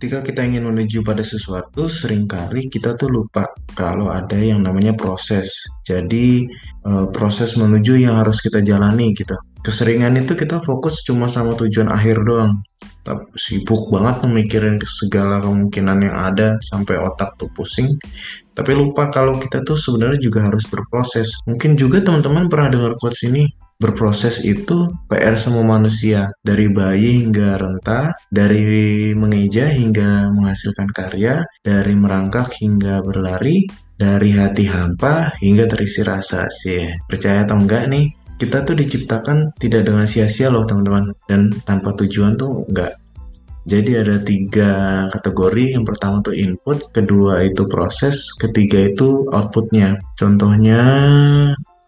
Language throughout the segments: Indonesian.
ketika kita ingin menuju pada sesuatu, sering kali kita tuh lupa kalau ada yang namanya proses. Jadi eh, proses menuju yang harus kita jalani gitu. Keseringan itu kita fokus cuma sama tujuan akhir doang. Tapi sibuk banget memikirin segala kemungkinan yang ada sampai otak tuh pusing. Tapi lupa kalau kita tuh sebenarnya juga harus berproses. Mungkin juga teman-teman pernah dengar quotes ini, berproses itu PR semua manusia dari bayi hingga renta dari mengeja hingga menghasilkan karya dari merangkak hingga berlari dari hati hampa hingga terisi rasa sih percaya atau enggak nih kita tuh diciptakan tidak dengan sia-sia loh teman-teman dan tanpa tujuan tuh enggak jadi ada tiga kategori. Yang pertama tuh input, kedua itu proses, ketiga itu outputnya. Contohnya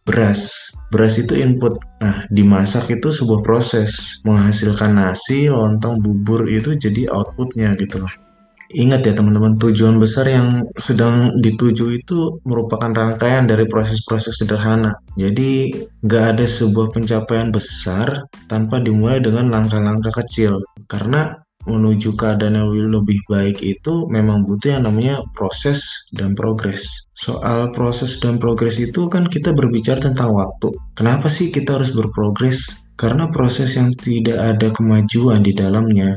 beras. Beras itu input. Nah, dimasak itu sebuah proses. Menghasilkan nasi, lontong, bubur itu jadi outputnya gitu loh. Ingat ya teman-teman, tujuan besar yang sedang dituju itu merupakan rangkaian dari proses-proses sederhana. Jadi nggak ada sebuah pencapaian besar tanpa dimulai dengan langkah-langkah kecil. Karena menuju keadaan yang lebih baik itu memang butuh yang namanya proses dan progres. Soal proses dan progres itu kan kita berbicara tentang waktu. Kenapa sih kita harus berprogres? Karena proses yang tidak ada kemajuan di dalamnya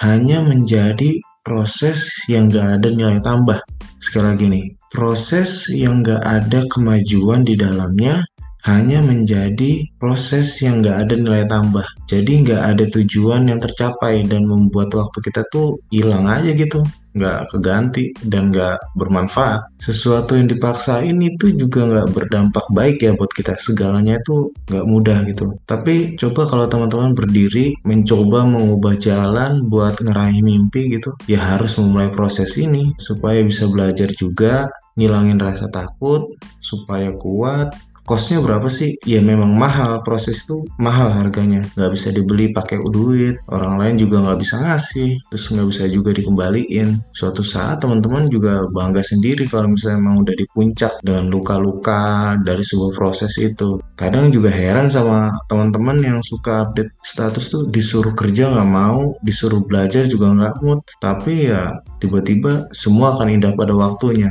hanya menjadi proses yang gak ada nilai tambah. Sekali lagi nih, proses yang gak ada kemajuan di dalamnya hanya menjadi proses yang nggak ada nilai tambah. Jadi nggak ada tujuan yang tercapai dan membuat waktu kita tuh hilang aja gitu, nggak keganti dan nggak bermanfaat. Sesuatu yang dipaksain itu juga nggak berdampak baik ya buat kita. Segalanya itu nggak mudah gitu. Tapi coba kalau teman-teman berdiri mencoba mengubah jalan buat ngeraih mimpi gitu, ya harus memulai proses ini supaya bisa belajar juga ngilangin rasa takut supaya kuat Kosnya berapa sih? Ya memang mahal, proses itu mahal harganya. Nggak bisa dibeli pakai duit, orang lain juga nggak bisa ngasih, terus nggak bisa juga dikembaliin. Suatu saat teman-teman juga bangga sendiri kalau misalnya emang udah di puncak dengan luka-luka dari sebuah proses itu. Kadang juga heran sama teman-teman yang suka update status tuh disuruh kerja nggak mau, disuruh belajar juga nggak mood. Tapi ya tiba-tiba semua akan indah pada waktunya.